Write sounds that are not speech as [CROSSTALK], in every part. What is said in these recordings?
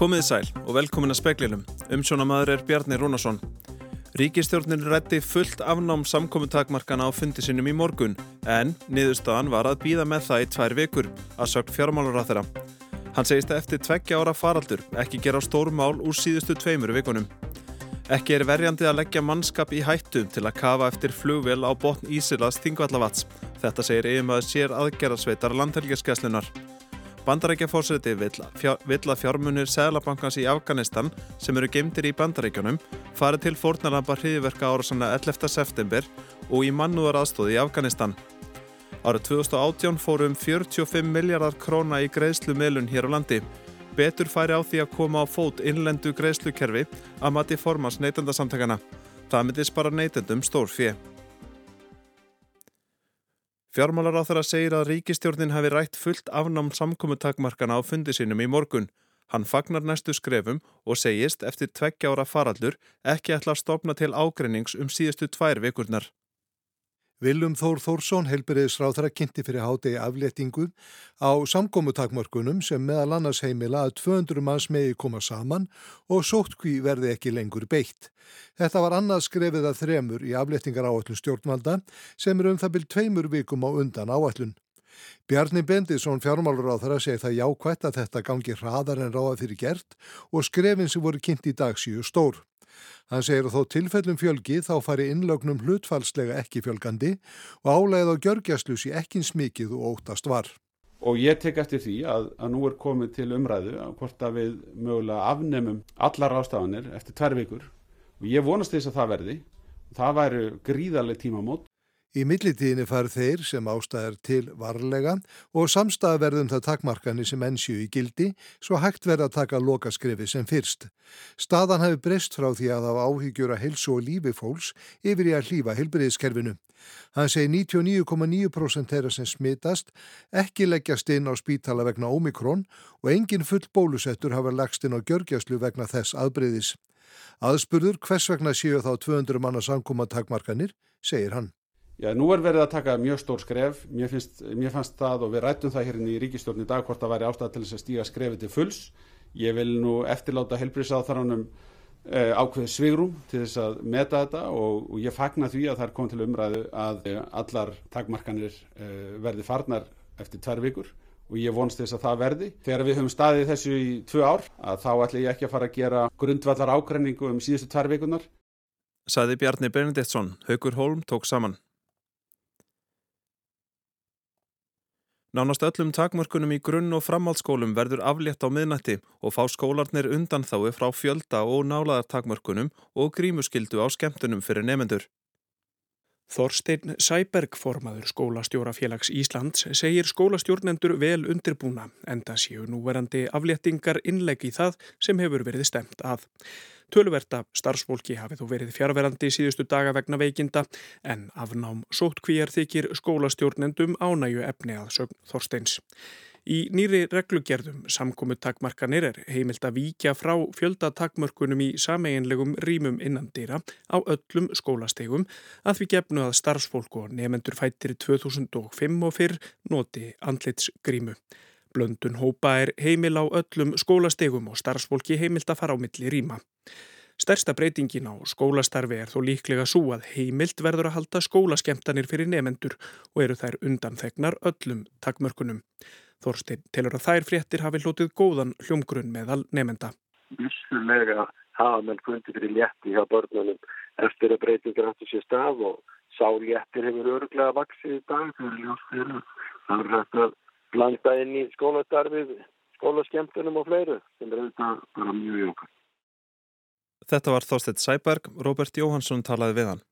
Komiði sæl og velkomin að speklinum. Umsjónamaður er Bjarni Rúnarsson. Ríkistjórnin rætti fullt afnám samkominntakmarkana á fundi sinum í morgun en niðurstaðan var að býða með það í tvær vikur að sögt fjármálur á þeirra. Hann segist að eftir tveggja ára faraldur ekki gera stórmál úr síðustu tveimur vikunum. Ekki er verjandi að leggja mannskap í hættu til að kafa eftir flugvel á botn Ísilas Þingvallavats. Þetta segir yfirmaður sér aðgerðarsveitar landhelgiskeslunar. Bandarækjafórseti vill að fjármunir Sælabankans í Afganistan sem eru gemdir í bandarækjunum farið til fórnarnampa hriðverka árasanna 11. september og í mannúðar aðstóði í Afganistan. Árið 2018 fórum 45 miljardar króna í greiðslu meðlun hér á landi. Betur færi á því að koma á fót innlendu greiðslukerfi að mati formans neytendasamtakana. Það myndi spara neytendum stór fjö. Fjármálar á þeirra segir að ríkistjórnin hafi rætt fullt afnám samkominntakmarkana á fundi sínum í morgun. Hann fagnar næstu skrefum og segist eftir tveggja ára farallur ekki ætla að stopna til ágreinings um síðustu tvær vikurnar. Viljum Þór Þórsson, helbriðisráþara, kynnti fyrir hádegi afléttingu á samkómutakmörkunum sem meðal annars heimila að 200 manns megi koma saman og sóttkví verði ekki lengur beitt. Þetta var annað skrefið að þremur í afléttingar áallun stjórnvalda sem er um það byrj tveimur vikum á undan áallun. Bjarni Bendisson fjármálur segi það jákvætt að þetta gangi hraðar en ráða fyrir gert og skrefin sem voru kynnt í dag síu stór. Hann segir að þó tilfellum fjölgi þá fari innlögnum hlutfalslega ekki fjölgandi og álegð á gjörgjastlúsi ekki smikið og óttast var. Og ég tek eftir því að, að nú er komið til umræðu að hvort að við mögulega afnemum allar ástafanir eftir tverr vikur og ég vonast þess að það verði. Það væri gríðarlega tímamót Í millitíðinni farið þeir sem ástæðar til varlega og samstæðverðum það takmarkani sem ennsju í gildi svo hægt verða að taka lokaskrefi sem fyrst. Staðan hafi breyst frá því að hafa áhyggjur að helsu og lífi fólks yfir í að hlýfa helbriðiskerfinu. Hann segi 99,9% þeirra sem smitast ekki leggjast inn á spítala vegna ómikrón og engin full bólusettur hafa lagst inn á gjörgjastlu vegna þess aðbreyðis. Aðspurður hvers vegna séu þá 200 manna samkoma takmarkanir, segir hann. Já, nú er verið að taka mjög stór skref, mér, finnst, mér fannst það og við rættum það hérna í ríkistjórn í dag hvort það væri ástæða til þess að stíga skrefið til fulls. Ég vil nú eftirláta helbriðsáþaranum eh, ákveð svigrum til þess að meta þetta og, og ég fagna því að það er komið til umræðu að eh, allar takmarkanir eh, verði farnar eftir tverr vikur og ég vonst þess að það verði. Þegar við höfum staðið þessu í tvö ár að þá ætla ég ekki að fara að gera grundvallar ágreiningu um síðustu tverr vikunar. Saði Bjarni Benediktsson, Haugur Holm tók saman. Nánast öllum takmörkunum í grunn- og framhaldsskólum verður aflétt á miðnætti og fá skólarnir undan þái frá fjölda og nálaðar takmörkunum og grímuskildu á skemmtunum fyrir nefendur. Þorstein Sæberg, formaður skólastjórafélags Íslands, segir skólastjórnendur vel undirbúna en það séu núverandi afléttingar innlegg í það sem hefur verið stemt að. Tölverta starfsfólki hafi þó verið fjárverandi síðustu daga vegna veikinda en afnám sóttkvíjar þykir skólastjórnendum ánægu efni að sögn Þorsteins. Í nýri reglugerðum samkomu takmarkanir er heimilt að víkja frá fjöldatakmörkunum í sameiginlegum rýmum innan dýra á öllum skólastegum að við gefnu að starfsfólk og nefendur fættir 2005 og fyrr noti andlitsgrímu. Blöndun hópa er heimil á öllum skólastegum og starfsfólki heimilt að fara á milli rýma. Stærsta breytingin á skólastarfi er þó líklega svo að heimilt verður að halda skólaskemtanir fyrir nefendur og eru þær undanþegnar öllum takmörkunum. Þorstein telur að þær fréttir hafi hlutið góðan hljómgrunn meðal nefenda. Vissulega hafa mann fundið fyrir létti hjá börnunum eftir að breytingar hættu sér stað og sáléttir hefur öruglega vaksið í dag fyrir ljósfyrir. Það er hægt að blanda inn í skólastarfið, skólaskemtunum og fleiru sem er auðvitað bara mjög jókast. Þetta var Þorstedt Sæberg, Robert Jóhansson talaði við hann.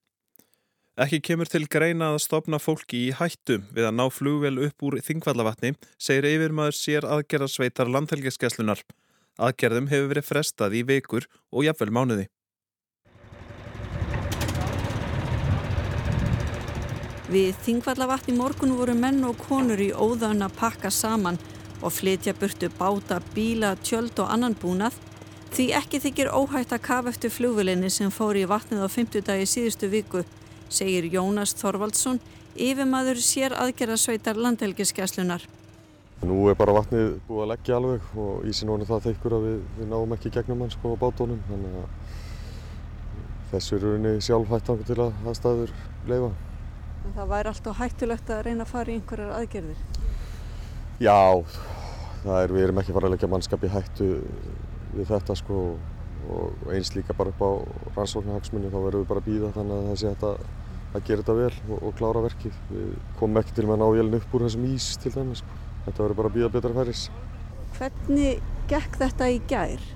Ekki kemur til greina að stopna fólki í hættu við að ná flugvel upp úr þingvallavatni, segir yfirmaður sér aðgerðarsveitar landhelgiskeslunar. Aðgerðum hefur verið frestað í vekur og jafnvel mánuði. Við Þingvallavatni morgun voru menn og konur í óðan að pakka saman og flytja burtu báta, bíla, tjöld og annan búnað því ekki þykir óhægt að kafa eftir flugvelinni sem fór í vatnið á 50 dagi síðustu viku, segir Jónas Þorvaldsson, yfirmaður sér aðgerðasveitar landhelgiskeslunar. Nú er bara vatnið búið að leggja alveg og ísin voru það þeikkur að við, við náum ekki gegnum hans sko á bátónum þannig að þessu er rauninni sjálf hættangu til að það staður leifa. En það væri alltaf hættulegt að reyna að fara í einhverjar aðgerðir? Já, það er, við erum ekki fara að leggja mannskap í hættu við þetta sko og eins líka bara upp á rannsóknarhagsmunni þá verðum við bara að býða þannig að það sé þetta að gera þetta vel og, og klára verkið. Við komum ekki til með að ná jælun upp úr þessum ís til dæmis sko. Þetta verður bara að býða betra færis. Hvernig gekk þetta í gær?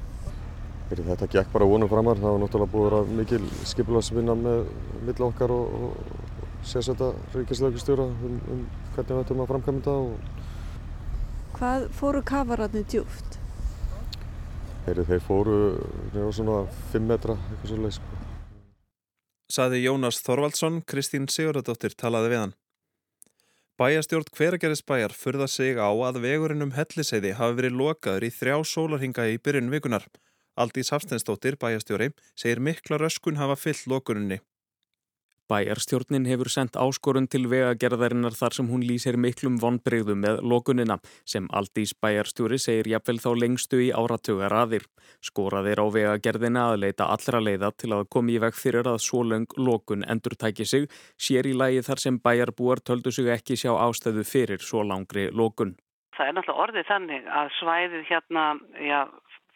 Þetta gekk bara vonum framar. Það var náttúrulega búið að mikil skipularsvinna með milla okkar og, og sérsetta ríkislaugustjóra um, um hvernig við ættum að framkvæmja þetta. Og... Hvað fóru kafararnir djúft? Heyri, þeir fóru nefnum svona 5 metra, eitthvað svolítið. Sko. Saði Jónas Þorvaldsson, Kristín Sigurðardóttir talaði við hann. Bæjastjórn hveragerðisbæjar furða sig á að vegurinn um helliseiði hafi verið lokaður í þrjá sólarhinga í byrjun vikunar. Aldís Hafstensdóttir, bæjastjóri, segir mikla röskun hafa fyllt lokuninni. Bæjarstjórnin hefur sendt áskorun til vegagerðarinnar þar sem hún lýsir miklum vonbreyðu með lokunina sem Aldís bæjarstjóri segir jafnvel þá lengstu í áratugar aðir. Skoraðir á vegagerðina að leita allra leiða til að komi í veg fyrir að svo löng lokun endur tæki sig, sér í lagi þar sem bæjarbúar töldu sig ekki sjá ástöðu fyrir svo langri lokun. Það er náttúrulega orðið þannig að svæðið hérna, já,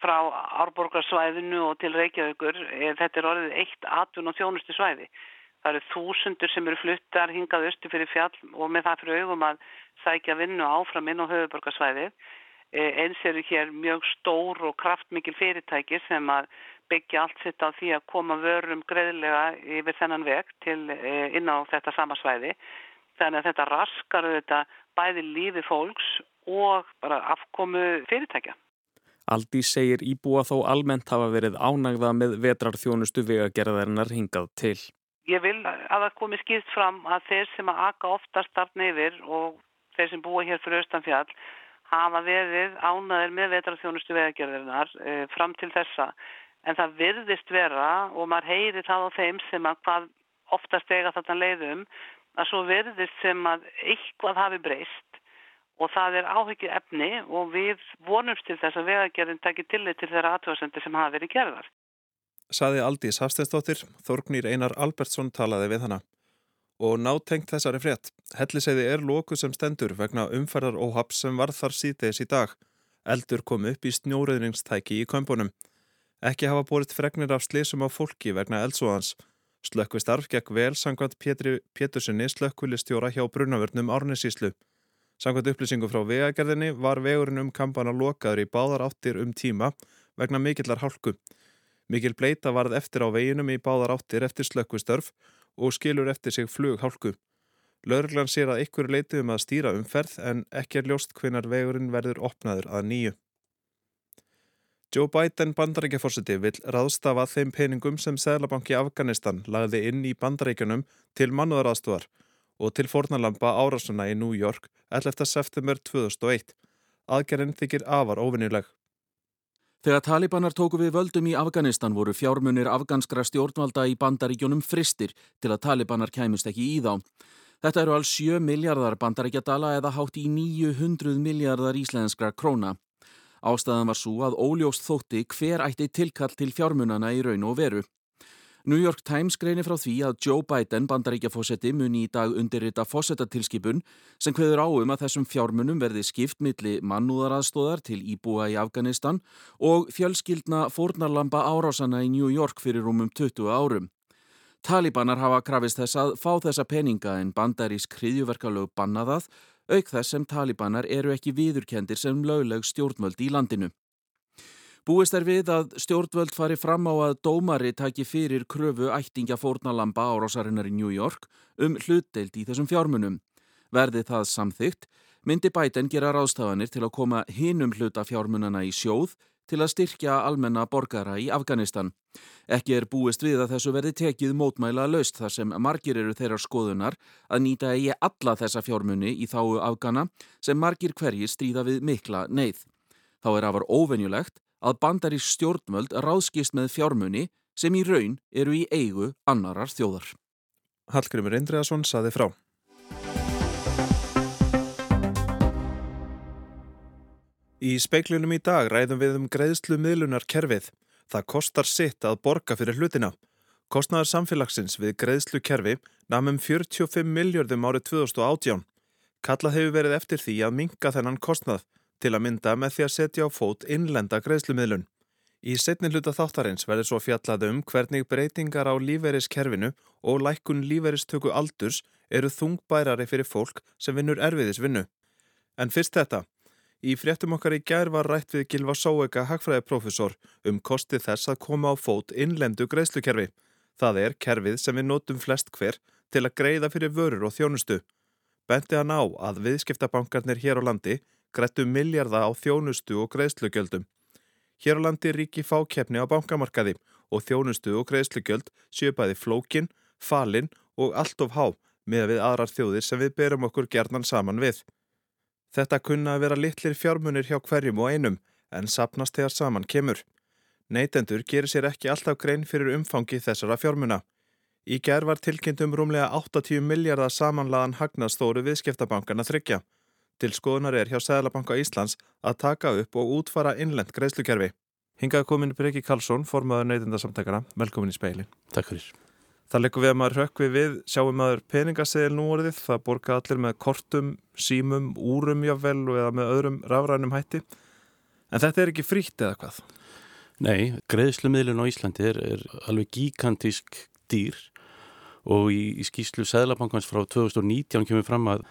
frá árborgarsvæðinu og til Reykjavíkur, þetta er orðið eitt atun og þjónustu svæði. Það eru þúsundur sem eru fluttar hingað östu fyrir fjall og með það fyrir augum að sækja vinnu áfram inn á höfuborgarsvæði. Eins eru hér mjög stór og kraftmikil fyrirtæki sem að byggja allt sitt á því að koma vörum greiðlega yfir þennan veg til inn á þetta sama svæði. Þannig að þetta raskar auðvitað bæði lífi fólks og bara afkomu fyrirtækja. Aldís segir íbúa þó almennt hafa verið ánægða með vetrarþjónustu vegagerðarinnar hingað til. Ég vil að það komi skýrt fram að þeir sem að aka oftast startn yfir og þeir sem búa hér fyrir austanfjall hafa verið ánaðir með vetrarþjónustu vegagerðarinnar e, fram til þessa. En það virðist vera og maður heyri það á þeim sem að hvað oftast eiga þetta leiðum að svo virðist sem að eitthvað hafi breyst og það er áhyggju efni og við vonumst til þess að vegagerðin takir tillit til þeirra aðtöðasendi sem hafa verið gerðar saði Aldís Hafsteinsdóttir, Þorgnýr Einar Albertsson talaði við hana. Og nátengt þessari frétt, helliseiði er lóku sem stendur vegna umferðar óhaps sem var þar síðdeis í dag. Eldur kom upp í snjóruðningstæki í kömbunum. Ekki hafa búið fregnir af slísum á fólki vegna eldsóðans. Slökkvi starf gekk vel sangvænt Pétri Pétursinni slökkvilistjóra hjá Brunavörnum Árnesíslu. Sangvænt upplýsingu frá vegagerðinni var vegurinn um kampana lokaður í báðar áttir um tíma vegna mikillar hálku. Mikil bleita varð eftir á veginum í báðar áttir eftir slökkustörf og skilur eftir sig flughálku. Lörglann sér að ykkur leiti um að stýra umferð en ekki er ljóst hvenar vegurinn verður opnaður að nýju. Joe Biden bandarækjaforsiti vil ráðstafa þeim peningum sem Sælabanki Afganistan lagði inn í bandarækjunum til mannúðaraðstofar og til fornalampa árásuna í New York 11. september 2001. Aðgerinn þykir afar óvinnileg. Þegar talibanar tóku við völdum í Afganistan voru fjármunir afganskra stjórnvalda í bandaríkjónum fristir til að talibanar kæmust ekki í þá. Þetta eru alls 7 miljardar bandaríkjadala eða hátt í 900 miljardar íslenskra króna. Ástæðan var svo að óljóst þótti hver ætti tilkall til fjármunana í raun og veru. New York Times greinir frá því að Joe Biden, bandaríkjafósetti, muni í dag undirrita fósettatilskipun sem hveður á um að þessum fjármunum verði skipt milli mannúðaraðstóðar til íbúa í Afganistan og fjölskyldna fórnarlamba árásana í New York fyrir umum 20 árum. Talibanar hafa krafist þess að fá þessa peninga en bandarísk hriðjuverkalög bannaðað, auk þess sem talibanar eru ekki viðurkendir sem lögleg stjórnvöld í landinu. Búist er við að stjórnvöld fari fram á að dómari taki fyrir kröfu ættingja fórnalamba árásarinnar í New York um hlutdeild í þessum fjármunum. Verði það samþygt, myndi bæten gera ráðstafanir til að koma hinum hluta fjármunana í sjóð til að styrkja almenna borgara í Afganistan. Ekki er búist við að þessu verði tekið mótmæla löst þar sem margir eru þeirra skoðunar að nýta eigi alla þessa fjármunni í þáu Afgana sem margir hverjir stríða við mikla neyð. Þá er afar óvenjulegt að bandarísk stjórnvöld ráðskist með fjármunni sem í raun eru í eigu annarar þjóðar. Hallgrimur Indriðarsson saði frá. Í speiklunum í dag ræðum við um greiðslu miðlunar kerfið. Það kostar sitt að borga fyrir hlutina. Kostnaðar samfélagsins við greiðslu kerfi namum 45 miljardum árið 2018. Kallað hefur verið eftir því að minga þennan kostnað til að mynda með því að setja á fót innlenda greiðslumiðlun. Í setni hluta þáttarins verður svo fjallað um hvernig breytingar á líferiskerfinu og lækkun líferistöku aldurs eru þungbærari fyrir fólk sem vinnur erfiðis vinnu. En fyrst þetta. Í fréttum okkar í gær var rætt við Gilva Sóega hagfræðiprofessor um kosti þess að koma á fót innlendu greiðslukerfi. Það er kerfið sem við notum flest hver til að greiða fyrir vörur og þjónustu. Bendi hann á að viðskiptabankarnir hér á landi grættu miljarda á þjónustu og greiðslugjöldum. Hér á landi ríki fákeppni á bankamarkaði og þjónustu og greiðslugjöld bæði flókin, falin og allt of há með við aðrar þjóðir sem við berum okkur gerðnan saman við. Þetta kunna að vera litlir fjármunir hjá hverjum og einum en sapnast þegar saman kemur. Neitendur gerir sér ekki alltaf grein fyrir umfangi þessara fjármuna. Í gerð var tilkynnt um rúmlega 80 miljardar samanlaðan hagnaðstóru viðskiptabankana þryggja. Til skoðunar er hjá Sæðlabanka Íslands að taka upp og útfara innlend greiðslukerfi. Hingað komin Breki Karlsson, formadur neytindasamtækara. Velkomin í speilin. Takk fyrir. Það leikur við að maður rökkvi við, sjáum maður peningaseðil nú orðið, það borga allir með kortum, símum, úrum jável eða með öðrum rafrænum hætti. En þetta er ekki frítt eða hvað? Nei, greiðslumiðlun á Íslandi er, er alveg gigantísk dýr og í, í skýslu Sæðlabankans frá 2019 kemur fram að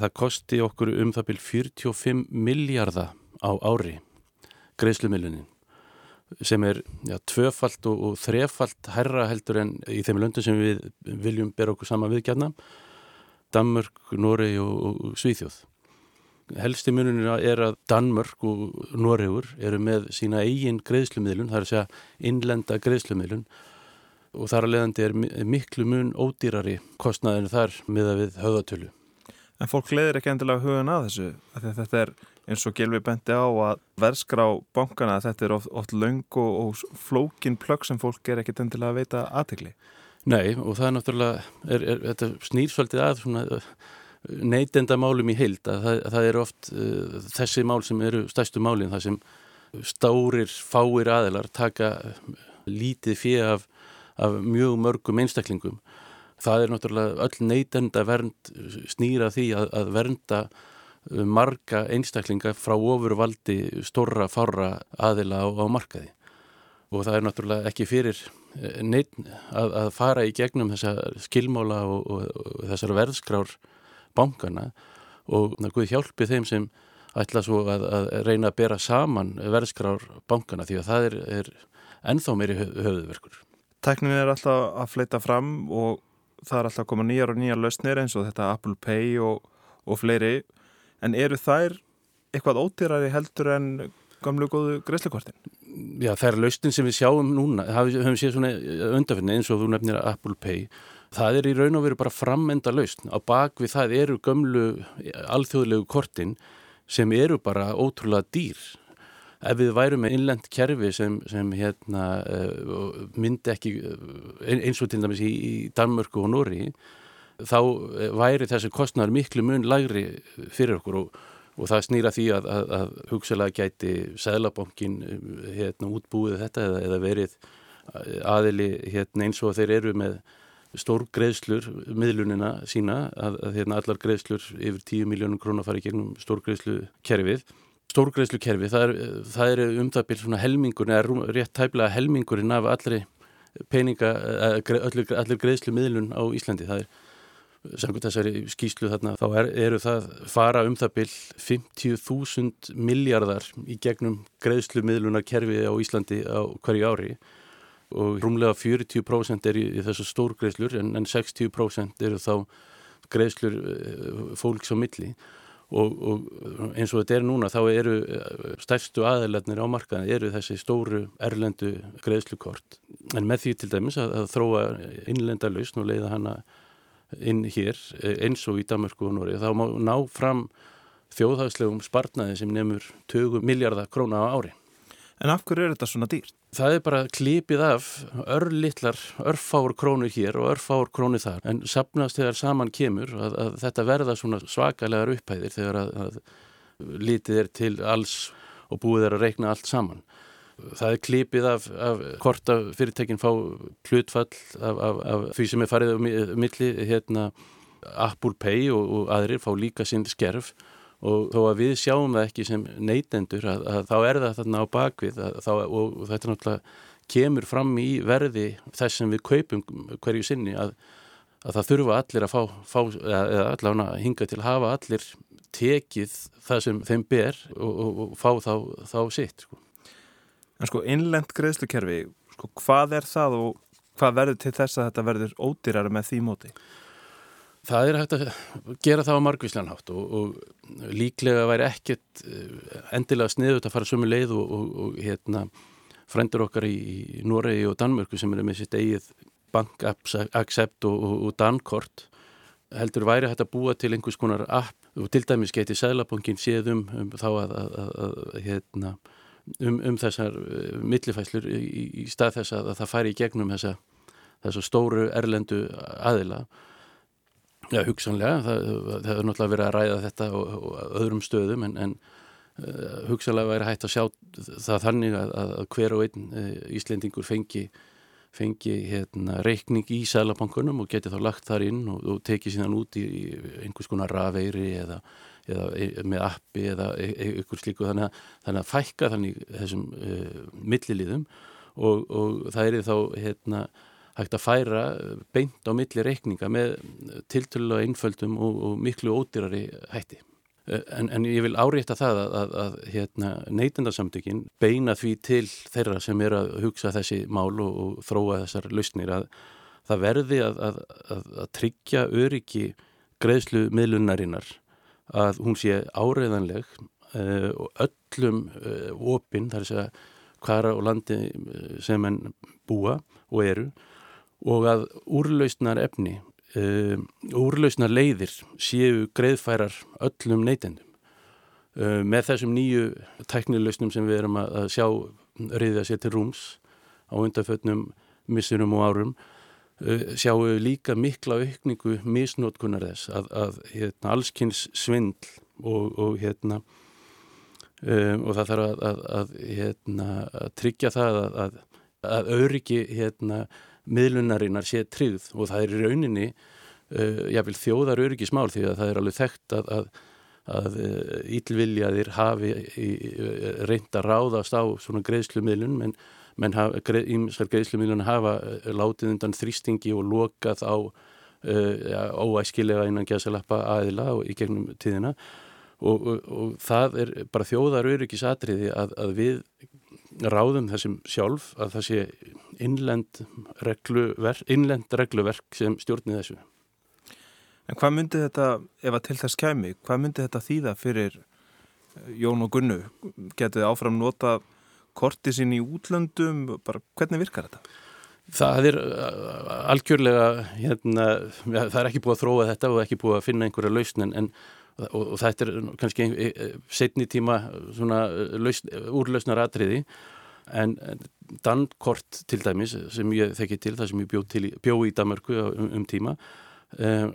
það kosti okkur um það byrj 45 miljardar á ári greiðslumiðlunin sem er ja, tvöfalt og, og þrefalt herra heldur en í þeim löndum sem við viljum bera okkur sama viðgjarna Danmörk, Noregi og, og Svíþjóð. Helsti mununina er að Danmörk og Noregur eru með sína eigin greiðslumiðlun, það er að segja innlenda greiðslumiðlun og þar að leiðandi er miklu mun ódýrari kostnaðinu þar miða við höfðatölu. En fólk leðir ekki endilega hugan að þessu, að þetta er eins og Gelvi bendi á að verðskrá bankana þetta er oft, oft laung og, og flókin plögg sem fólk er ekkit endilega að veita aðtegli. Nei og það er náttúrulega, er, er, þetta snýrsvöldið að svona uh, neytenda málum í heild að það, það er oft uh, þessi mál sem eru stærstu málinn það sem stórir, fáir aðilar taka lítið fyrir af, af mjög mörgum einstaklingum. Það er náttúrulega öll neytenda vernd snýra því að, að vernda marga einstaklinga frá ofurvaldi stórra fára aðila á, á markaði og það er náttúrulega ekki fyrir eh, neitt að, að fara í gegnum þessa skilmála og, og, og þessar verðskrár bankana og Guð hjálpi þeim sem ætla svo að, að reyna að bera saman verðskrár bankana því að það er, er ennþá meiri höfðverkur. Teknin er alltaf að fleita fram og það er alltaf að koma nýjar og nýjar lausnir eins og þetta Apple Pay og, og fleiri. En eru þær eitthvað ódýrari heldur en gamlu góðu greiðsleikortin? Já, það er lausnin sem við sjáum núna, höfum séð svona undarfinni eins og þú nefnir Apple Pay það er í raun og veru bara frammenda lausn. Á bakvið það eru gamlu alþjóðlegu kortin sem eru bara ótrúlega dýr ef við værum með innlend kerfi sem, sem hérna, uh, myndi ekki uh, eins og til dæmis í, í Danmörku og Nóri þá eh, væri þessi kostnar miklu mun lægri fyrir okkur og, og það snýra því að, að, að hugsalega gæti Sæðlabankin eh, hérna, útbúið þetta eða, eða verið eh, aðili hérna, eins og þeir eru með stór greiðslur, miðlunina sína að, að hérna, allar greiðslur yfir 10 miljónum krónar fari gegnum stór greiðslu kerfið. Stór greiðslu kerfið, það er, það er um það byrjum svona helmingurinn eða rétt tæplega helmingurinn af allri peninga, allir, allir greiðslu miðlun á Íslandi. Það er Sannkvæmt þessari skýslu þarna þá er, eru það fara um það byll 50.000 miljardar í gegnum greiðslumiðlunar kerfi á Íslandi á hverju ári og rúmlega 40% er í, í þessu stór greiðslur en, en 60% eru þá greiðslur eh, fólks á milli og, og eins og þetta er núna þá eru eh, stærstu aðalarnir á markaðin eru þessi stóru erlendu greiðslukort en með því til dæmis að, að þróa innlenda lausn og leiða hana inn hér eh, eins og í Danmarku og Nóri þá má ná fram þjóðhagslegum spartnaði sem nefnur 20 miljardar króna á ári. En af hverju er þetta svona dýrt? Það er bara klipið af örlittlar örfáur krónu hér og örfáur krónu þar en sapnast þegar saman kemur að, að þetta verða svona svakalegar upphæðir þegar að, að lítið er til alls og búið er að reikna allt saman. Það er klipið af, af hvort að fyrirtekin fá hlutfall af, af, af því sem er farið á milli hérna Apple Pay og, og aðrir fá líka sinn skerf og þó að við sjáum það ekki sem neytendur að, að þá er það þarna á bakvið þá, og þetta náttúrulega kemur fram í verði þess sem við kaupum hverju sinni að, að það þurfa allir að fá, fá eða allavega hinga til að hafa allir tekið það sem þeim ber og, og, og fá þá, þá sitt sko. En sko innlend greiðslukerfi, sko hvað er það og hvað verður til þess að þetta verður ódýrar með því móti? Það er hægt að gera það á margvíslanhátt og, og líklega væri ekkert eh, endilega sniðut að fara sömu leið og, og, og hérna frendur okkar í, Noregi og Danmörku sem eru með sitt eigið bank accept og dankort. Heldur væri hægt að búa til einhvers konar app og til dæmis geti Sælabankin séð um, um þá að, að, að, að hérna, um, um þessar uh, millifæslur í, í stað þess að það færi í gegnum þessa, þessa stóru erlendu aðila Já, hugsanlega, það, það hefur náttúrulega verið að ræða þetta og, og öðrum stöðum en, en uh, hugsanlega væri hægt að sjá það þannig að, að hver og einn uh, Íslendingur fengi, fengi hérna, reikning í sælabankunum og geti þá lagt þar inn og, og tekið síðan út í, í einhvers konar rafeiri eða, eða e, með appi eða e, e, ykkur slíku. Þannig að, þannig að fækka þannig þessum uh, milliliðum og, og það er þá hérna hægt að færa beint á milli reikninga með tiltölu einföldum og, og miklu ódýrari hætti. En, en ég vil árétta það að, að, að hérna, neytundarsamtökin beina því til þeirra sem er að hugsa þessi mál og, og þróa þessar lausnir að það verði að, að tryggja öryggi greiðslu miðlunarinnar að hún sé áreðanleg uh, og öllum uh, opinn, þar er þess að hvaðra og landi sem henn búa og eru og að úrlausnar efni, uh, úrlausnar leiðir séu greiðfærar öllum neytendum. Uh, með þessum nýju tæknilausnum sem við erum að sjá reyða sér til rúms á undarfötnum missurum og árum uh, sjáum við líka mikla aukningu misnótkunar þess að, að hérna, allskynns svindl og, og hérna um, og það þarf að, að, hérna, að tryggja það að öryggi hérna miðlunarinnar sé tryggð og það er í rauninni uh, jáfnveil þjóðar öryggismál því að það er alveg þekkt að, að, að ílviljaðir uh, hafi í, reynd að ráðast á svona greiðslumiðlun menn menn ímskar greiðslumiðlun hafa uh, látið undan þrýstingi og lokað á uh, óæskilega innan gæsalappa aðila í gegnum tíðina. Og, og, og það er bara þjóðar öryggisatriði að, að við ráðum þessum sjálf að það sé innlend regluverk, innlend regluverk sem stjórnir þessu. En hvað myndi þetta, ef að til þess kemi, hvað myndi þetta þýða fyrir eh, Jón og Gunnu? Getið áfram nota korti sín í útlöndum, bara hvernig virkar þetta? Það er eh, algjörlega, hérna, það er ekki búið að þróa þetta og ekki búið að finna einhverja lausn en, en og, og þetta er kannski setni tíma lausn, úrlausnar atriði. En Dankort til dæmis sem ég þekki til, það sem ég bjó, til, bjó í Danmarku um, um tíma um,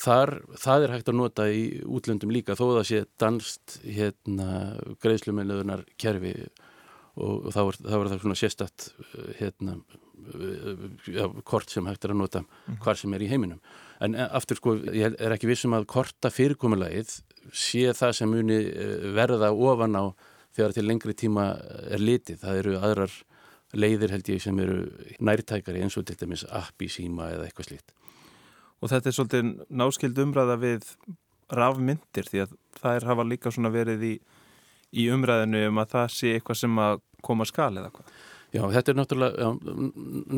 þar, það er hægt að nota í útlöndum líka þó það sé danst hérna, greiðslumiðluðunar kerfi. Og, og þá er það svona sérstatt hérna, ja, kort sem hægt er að nota mhm. hvar sem er í heiminum en eh, aftur sko, ég er ekki vissum að korta fyrirkomulagið sé það sem muni eh, verða ofan á þegar til lengri tíma er litið. Það eru aðrar leiðir held ég sem eru nærtækari eins og til dæmis app í síma eða eitthvað slíkt. Og þetta er svolítið náskild umræða við rafmyndir því að það er hafa líka svona verið í, í umræðinu um að það sé eitthvað sem að koma skal eða hvað. Já, þetta er náttúrulega já,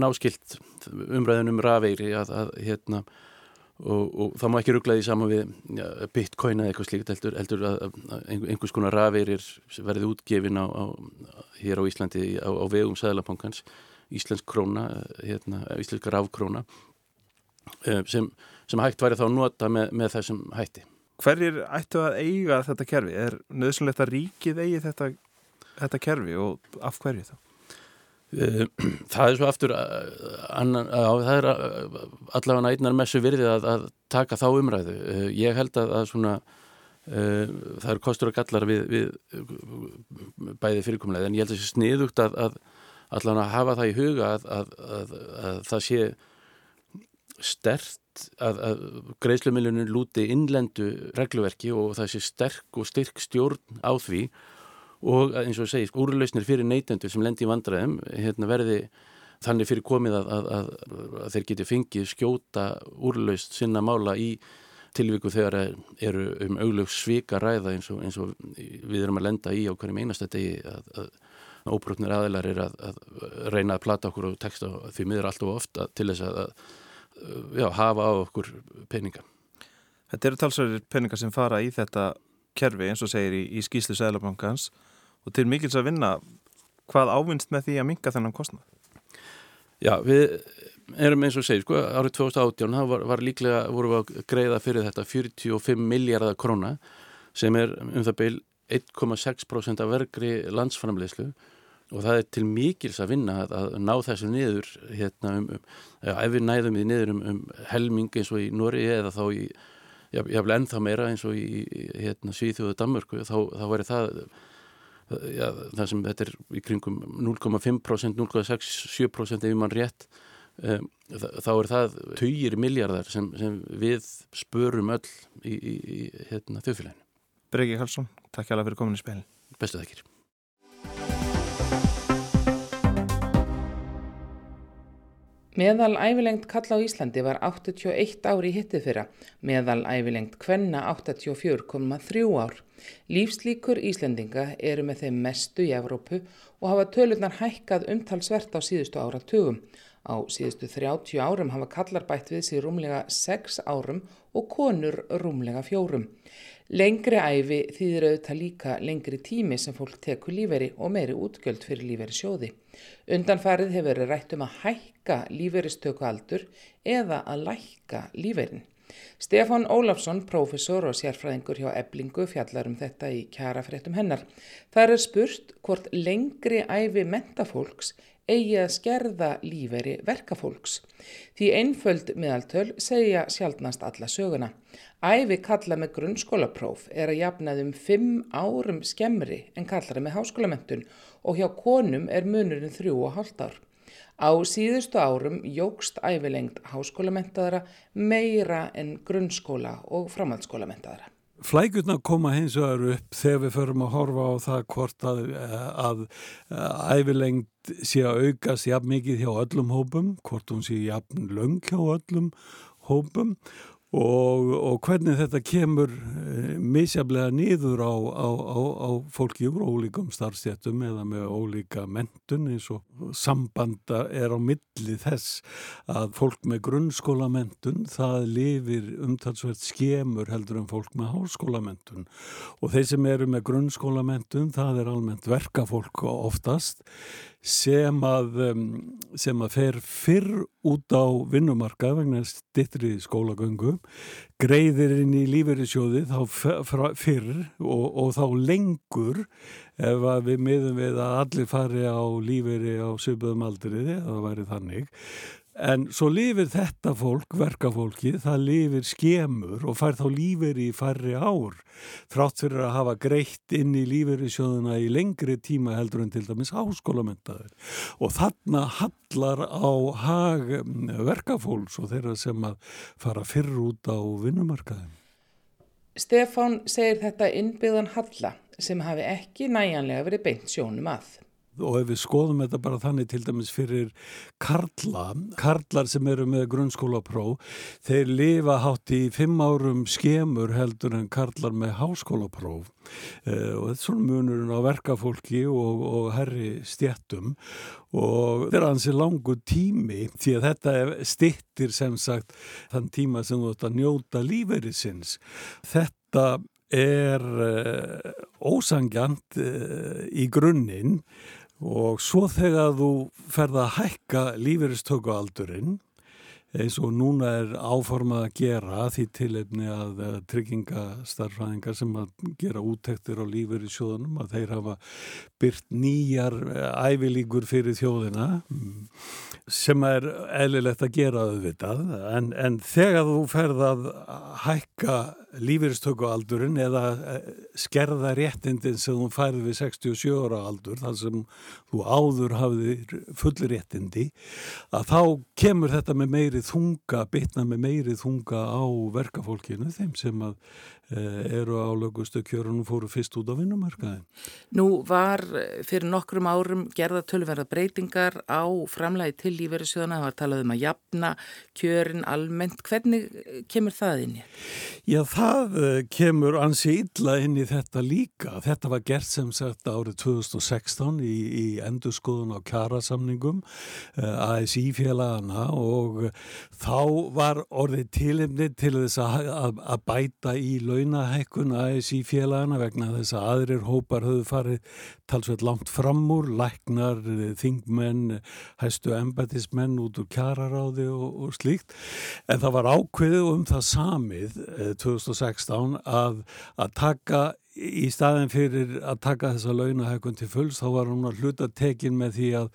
náskilt umræðinu um rafeiri að, að hérna Og, og það má ekki rugglaði saman við ja, bitcoin eða eitthvað slíkt heldur, heldur að, að einhvers konar rafeirir verði útgefin á, á, hér á Íslandi á, á vegum Sæðalabankans Íslensk króna hérna, Íslenska rafkróna eh, sem, sem hægt væri þá að nota með, með þessum hætti Hverjir ættu að eiga þetta kerfi? Er nöðsynlegt að ríkið eigi þetta, þetta kerfi og af hverju þá? Eh, [CLEARS THROAT] það er svo aftur eh, annan, á, það er eh, allavega einnar messu virði að, að taka þá umræðu. Ég held að, að svona það eru kostur og gallar við, við bæði fyrirkomulega en ég held að það sé sniðugt að, að allan að hafa það í huga að, að, að það sé stert að greiðslumiljunin lúti innlendu regluverki og það sé sterk og styrk stjórn á því og eins og segist, úrlausnir fyrir neytendur sem lendi í vandræðum hérna, verði þannig fyrir komið að, að, að þeir geti fengið skjóta úrlaust sinna mála í tilvíku þegar eru um auglaug svika ræða eins og, eins og við erum að lenda í á hverjum einasta degi að óbrotnir aðilar er að reyna að plata okkur og texta því miður allt og ofta til þess að já, hafa á okkur peninga. Þetta eru talsverðir peningar sem fara í þetta kerfi eins og segir í, í skýslu Sælabankans og til mikils að vinna hvað ávinst með því að minga þennan kostnað? Já, við erum eins og segir, sko, árið 2018 það var, var líklega, voru við að greiða fyrir þetta 45 miljardar króna sem er um það beil 1,6% af vergri landsframleyslu og það er til mikils að vinna að, að ná þessu niður hérna um, um ef við næðum því niður um, um helming eins og í Nóri eða þá í, jáfnveg ennþá meira eins og í hérna, Svíþjóðu Danmörku þá, þá væri það ja, það sem þetta er í kringum 0,5% 0,6-7% ef mann rétt. Um, þá er það töyir miljardar sem, sem við spörum öll í, í, í hérna, þjóðfélaginu. Breki Karlsson, takk hjá það fyrir komin í spilin. Bestu þakkir Meðal ævilengt kalla á Íslandi var 81 ári í hittið fyrra, meðal ævilengt kvenna 84,3 ár. Lífslíkur Íslendinga eru með þeim mestu í Evrópu og hafa tölunar hækkað umtalsvert á síðustu áratugum. Á síðustu 30 árum hafa kallar bætt við sér rúmlega 6 árum og konur rúmlega 4. Lengri æfi þýðir auðvitað líka lengri tími sem fólk tekur líferi og meiri útgjöld fyrir líferi sjóði. Undanfarið hefur verið rætt um að hækka líferistöku aldur eða að lækka líferin. Stefán Ólafsson, prófessor og sérfræðingur hjá Eblingu fjallar um þetta í kjara fréttum hennar. Það er spurt hvort lengri æfi mentafólks eigi að skerða líferi verkafólks. Því einföld meðaltöl segja sjálfnast alla söguna. Æfi kalla með grunnskólapróf er að jafnaðum fimm árum skemmri en kallara með háskólamentun og hjá konum er munurinn þrjú og hálft ár. Á síðustu árum jógst æfilengt háskólamentaðara meira en grunnskóla og framhaldsskólamentaðara. Flækjurna koma hins vegar upp þegar við förum að horfa á það hvort að, að, að æfilengt sé að aukast jafn mikið hjá öllum hópum, hvort hún sé jafn löng hjá öllum hópum Og, og hvernig þetta kemur e, misjaflega nýður á, á, á, á fólki úr ólíkum starfstjættum eða með ólíka mentun eins og sambanda er á milli þess að fólk með grunnskólamentun það lifir umtalsvert skemur heldur en fólk með hálskólamentun og þeir sem eru með grunnskólamentun það er almennt verkafólk oftast sem að, sem að fer fyrr út á vinnumarka vegna stittri skólagöngu greiðir inn í lífeyrissjóði þá fyrr og, og þá lengur ef við miðum við að allir fari á lífeyri á söpöðum aldriði, það væri þannig En svo lifir þetta fólk, verkafólki, það lifir skemur og fær þá lífur í færri ár þrátt fyrir að hafa greitt inn í lífeyrisjóðuna í lengri tíma heldur en til dæmis háskólamöndaður. Og þarna hallar á hag mm, verkafólks og þeirra sem að fara fyrr út á vinnumarkaðin. Stefán segir þetta innbyggðan halla sem hafi ekki næjanlega verið beint sjónum að og ef við skoðum þetta bara þannig til dæmis fyrir karla, karlar sem eru með grunnskólapróf, þeir lifa hátt í fimm árum skemur heldur en karlar með háskólapróf eh, og þetta er svona munurinn á verkafólki og, og herri stjættum og þetta er hansi langu tími því að þetta stittir sem sagt þann tíma sem þú ætti að njóta lífeyrisins. Þetta er uh, ósangjant uh, í grunninn og svo þegar þú ferða að hækka lífeyristökualdurinn eins og núna er áformað að gera því tilefni að eh, tryggingastarfræðingar sem að gera úttektir á lífeyrisjóðunum að þeir hafa byrt nýjar eh, ævilíkur fyrir þjóðina sem er eðlilegt að gera auðvitað. En, en þegar þú ferða að hækka lífeyristökualdurinn eða eh, skerða réttindin sem þú færði við 67 ára aldur þar sem þú áður hafðir fullir réttindi að þá kemur þetta með meiri þunga, bitna með meiri þunga á verkafólkinu þeim sem að Eh, eru á lögustu kjörunum fóru fyrst út á vinnumarkaði. Nú var eh, fyrir nokkrum árum gerða tölverða breytingar á framlægi til lífeyrisjóðana, það var talað um að jafna kjörin almennt. Hvernig kemur það inn í? Já, það kemur ansi illa inn í þetta líka. Þetta var gert sem sagt árið 2016 í, í endurskoðun á kjarasamningum ASI félagana og þá var orðið tilimni til þess að, að, að bæta í lög launahækkun ASI félagana vegna þess að aðrir hópar höfðu farið talsveit langt fram úr, læknar, þingmenn, hæstu embatismenn út úr kjararáði og, og slíkt. En það var ákveðið um það samið 2016 eh, að, að taka í staðin fyrir að taka þessa launahækun til fulls þá var hún að hluta tekin með því að,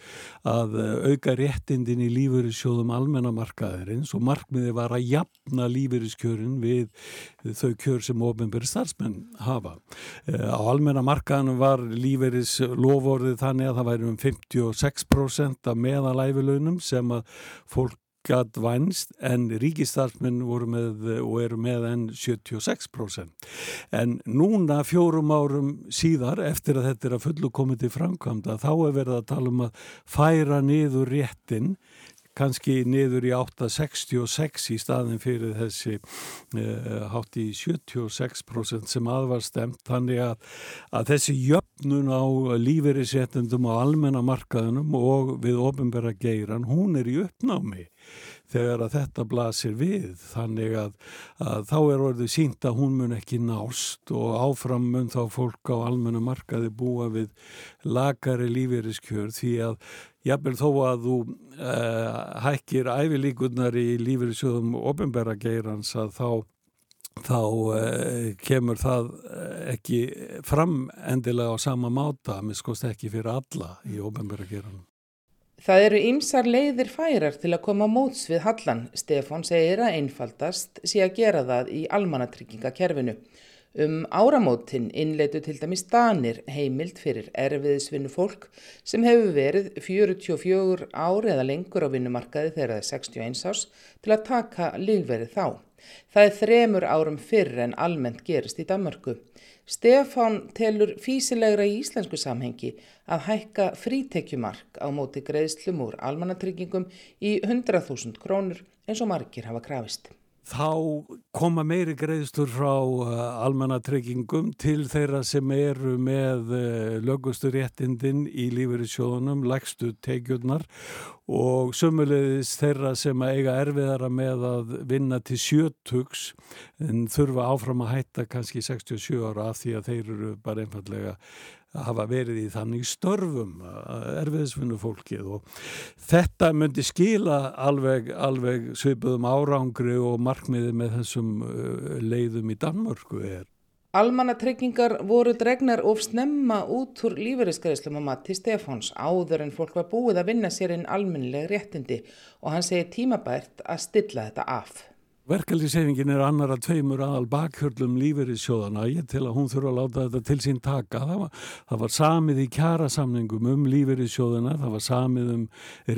að auka réttindin í lífeyrissjóðum almennamarkaðarins og markmiði var að jafna lífeyriskjörin við þau kjör sem ofinbæri starfsmenn hafa. Eh, á almennamarkaðanum var lífeyris lovorðið þannig að það væri um 56% af meðalæfilaunum sem að fólk gat vænst en ríkistarfsmenn voru með og eru með enn 76%. En núna fjórum árum síðar eftir að þetta er að fullu komið til framkvæmda þá er verið að tala um að færa niður réttin kannski niður í 8,66 í staðin fyrir þessi uh, hátt í 76% sem aðvar stemt þannig að, að þessi jöfnun á lífeyriséttundum á almennamarkaðunum og við ofinbæra geiran, hún er í uppnámi þegar að þetta blasir við þannig að, að þá er orðið sínt að hún mun ekki nást og áfram mun þá fólk á almenna markaði búa við lagari lífeyriskjör því að jafnvel þó að þú uh, hækkir æfilíkunar í lífeyrissjóðum ofinbæra geirans að þá þá uh, kemur það eh, ekki fram endilega á sama máta, miskost ekki fyrir alla í ofinbæra geiranum. Það eru ymsar leiðir færar til að koma móts við Hallan. Stefán segir að einfaldast sé að gera það í almanatryggingakerfinu. Um áramótin innleitu til dæmis Danir heimild fyrir erfiðisvinnu fólk sem hefur verið 44 ári eða lengur á vinnumarkaði þegar það er 61 ás til að taka lífverið þá. Það er þremur árum fyrr en almennt gerist í Danmarku. Stefán telur físilegra í íslensku samhengi að hækka frítekjumark á móti greiðslum úr almannatryggingum í 100.000 krónur eins og margir hafa krafist þá koma meiri greiðstur frá uh, almannatryggingum til þeirra sem eru með uh, lögustu réttindin í lífeyrissjóðunum, lægstu tegjurnar og sömulegis þeirra sem eiga erfiðara með að vinna til sjötugs en þurfa áfram að hætta kannski 67 ára af því að þeir eru bara einfallega hafa verið í þannig störfum erfiðisvinnu fólkið og þetta myndi skila alveg, alveg svipuðum árangri og markmiði með þessum uh, leiðum í Danmörku er. Almannatryggingar voru dregnar of snemma út úr lífeyriskeiðslum á Matti Stefáns áður en fólk var búið að vinna sér inn almennileg réttindi og hann segi tímabært að stilla þetta af. Verkefliðsefingin er annar að tveimur aðal bakhjörlum lífeyrissjóðana. Ég til að hún þurfa að láta þetta til sín taka. Það var, það var samið í kjærasamningum um lífeyrissjóðana. Það var samið um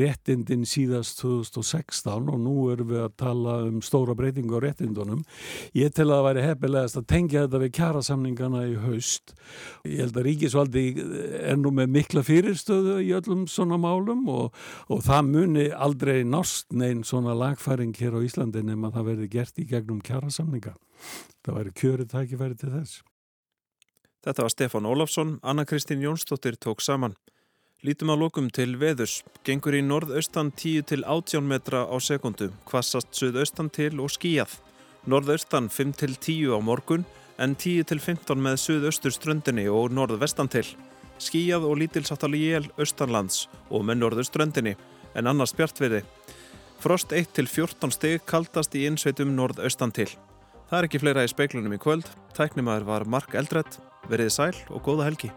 réttindin síðast 2016 og nú erum við að tala um stóra breytingu á réttindunum. Ég til að það væri hefnilegast að tengja þetta við kjærasamningana í haust. Ég held að Ríkisvaldi er nú með mikla fyrirstöðu í öllum svona málum og, og það muni aldrei nást neinn svona lagfæring hér á Íslandi nema það verður verði gert í gegnum kjærasamninga. Það væri kjörið tækifæri til þess. Þetta var Stefán Ólafsson, Anna-Kristín Jónsdóttir tók saman. Lítum að lókum til veðurs. Gengur í norðaustan 10 til 18 metra á sekundu, kvassast suðaustan til og skíjað. Norðaustan 5 til 10 á morgun en 10 til 15 með suðaustur ströndinni og norðvestan til. Skíjað og lítilsáttal í jél austanlands og með norðuströndinni en annars bjartviði. Frost 1-14 stig kaldast í innsveitum norð-austan til. Það er ekki fleira í speiklunum í kvöld. Tæknimaður var Mark Eldredd. Verið sæl og góða helgi.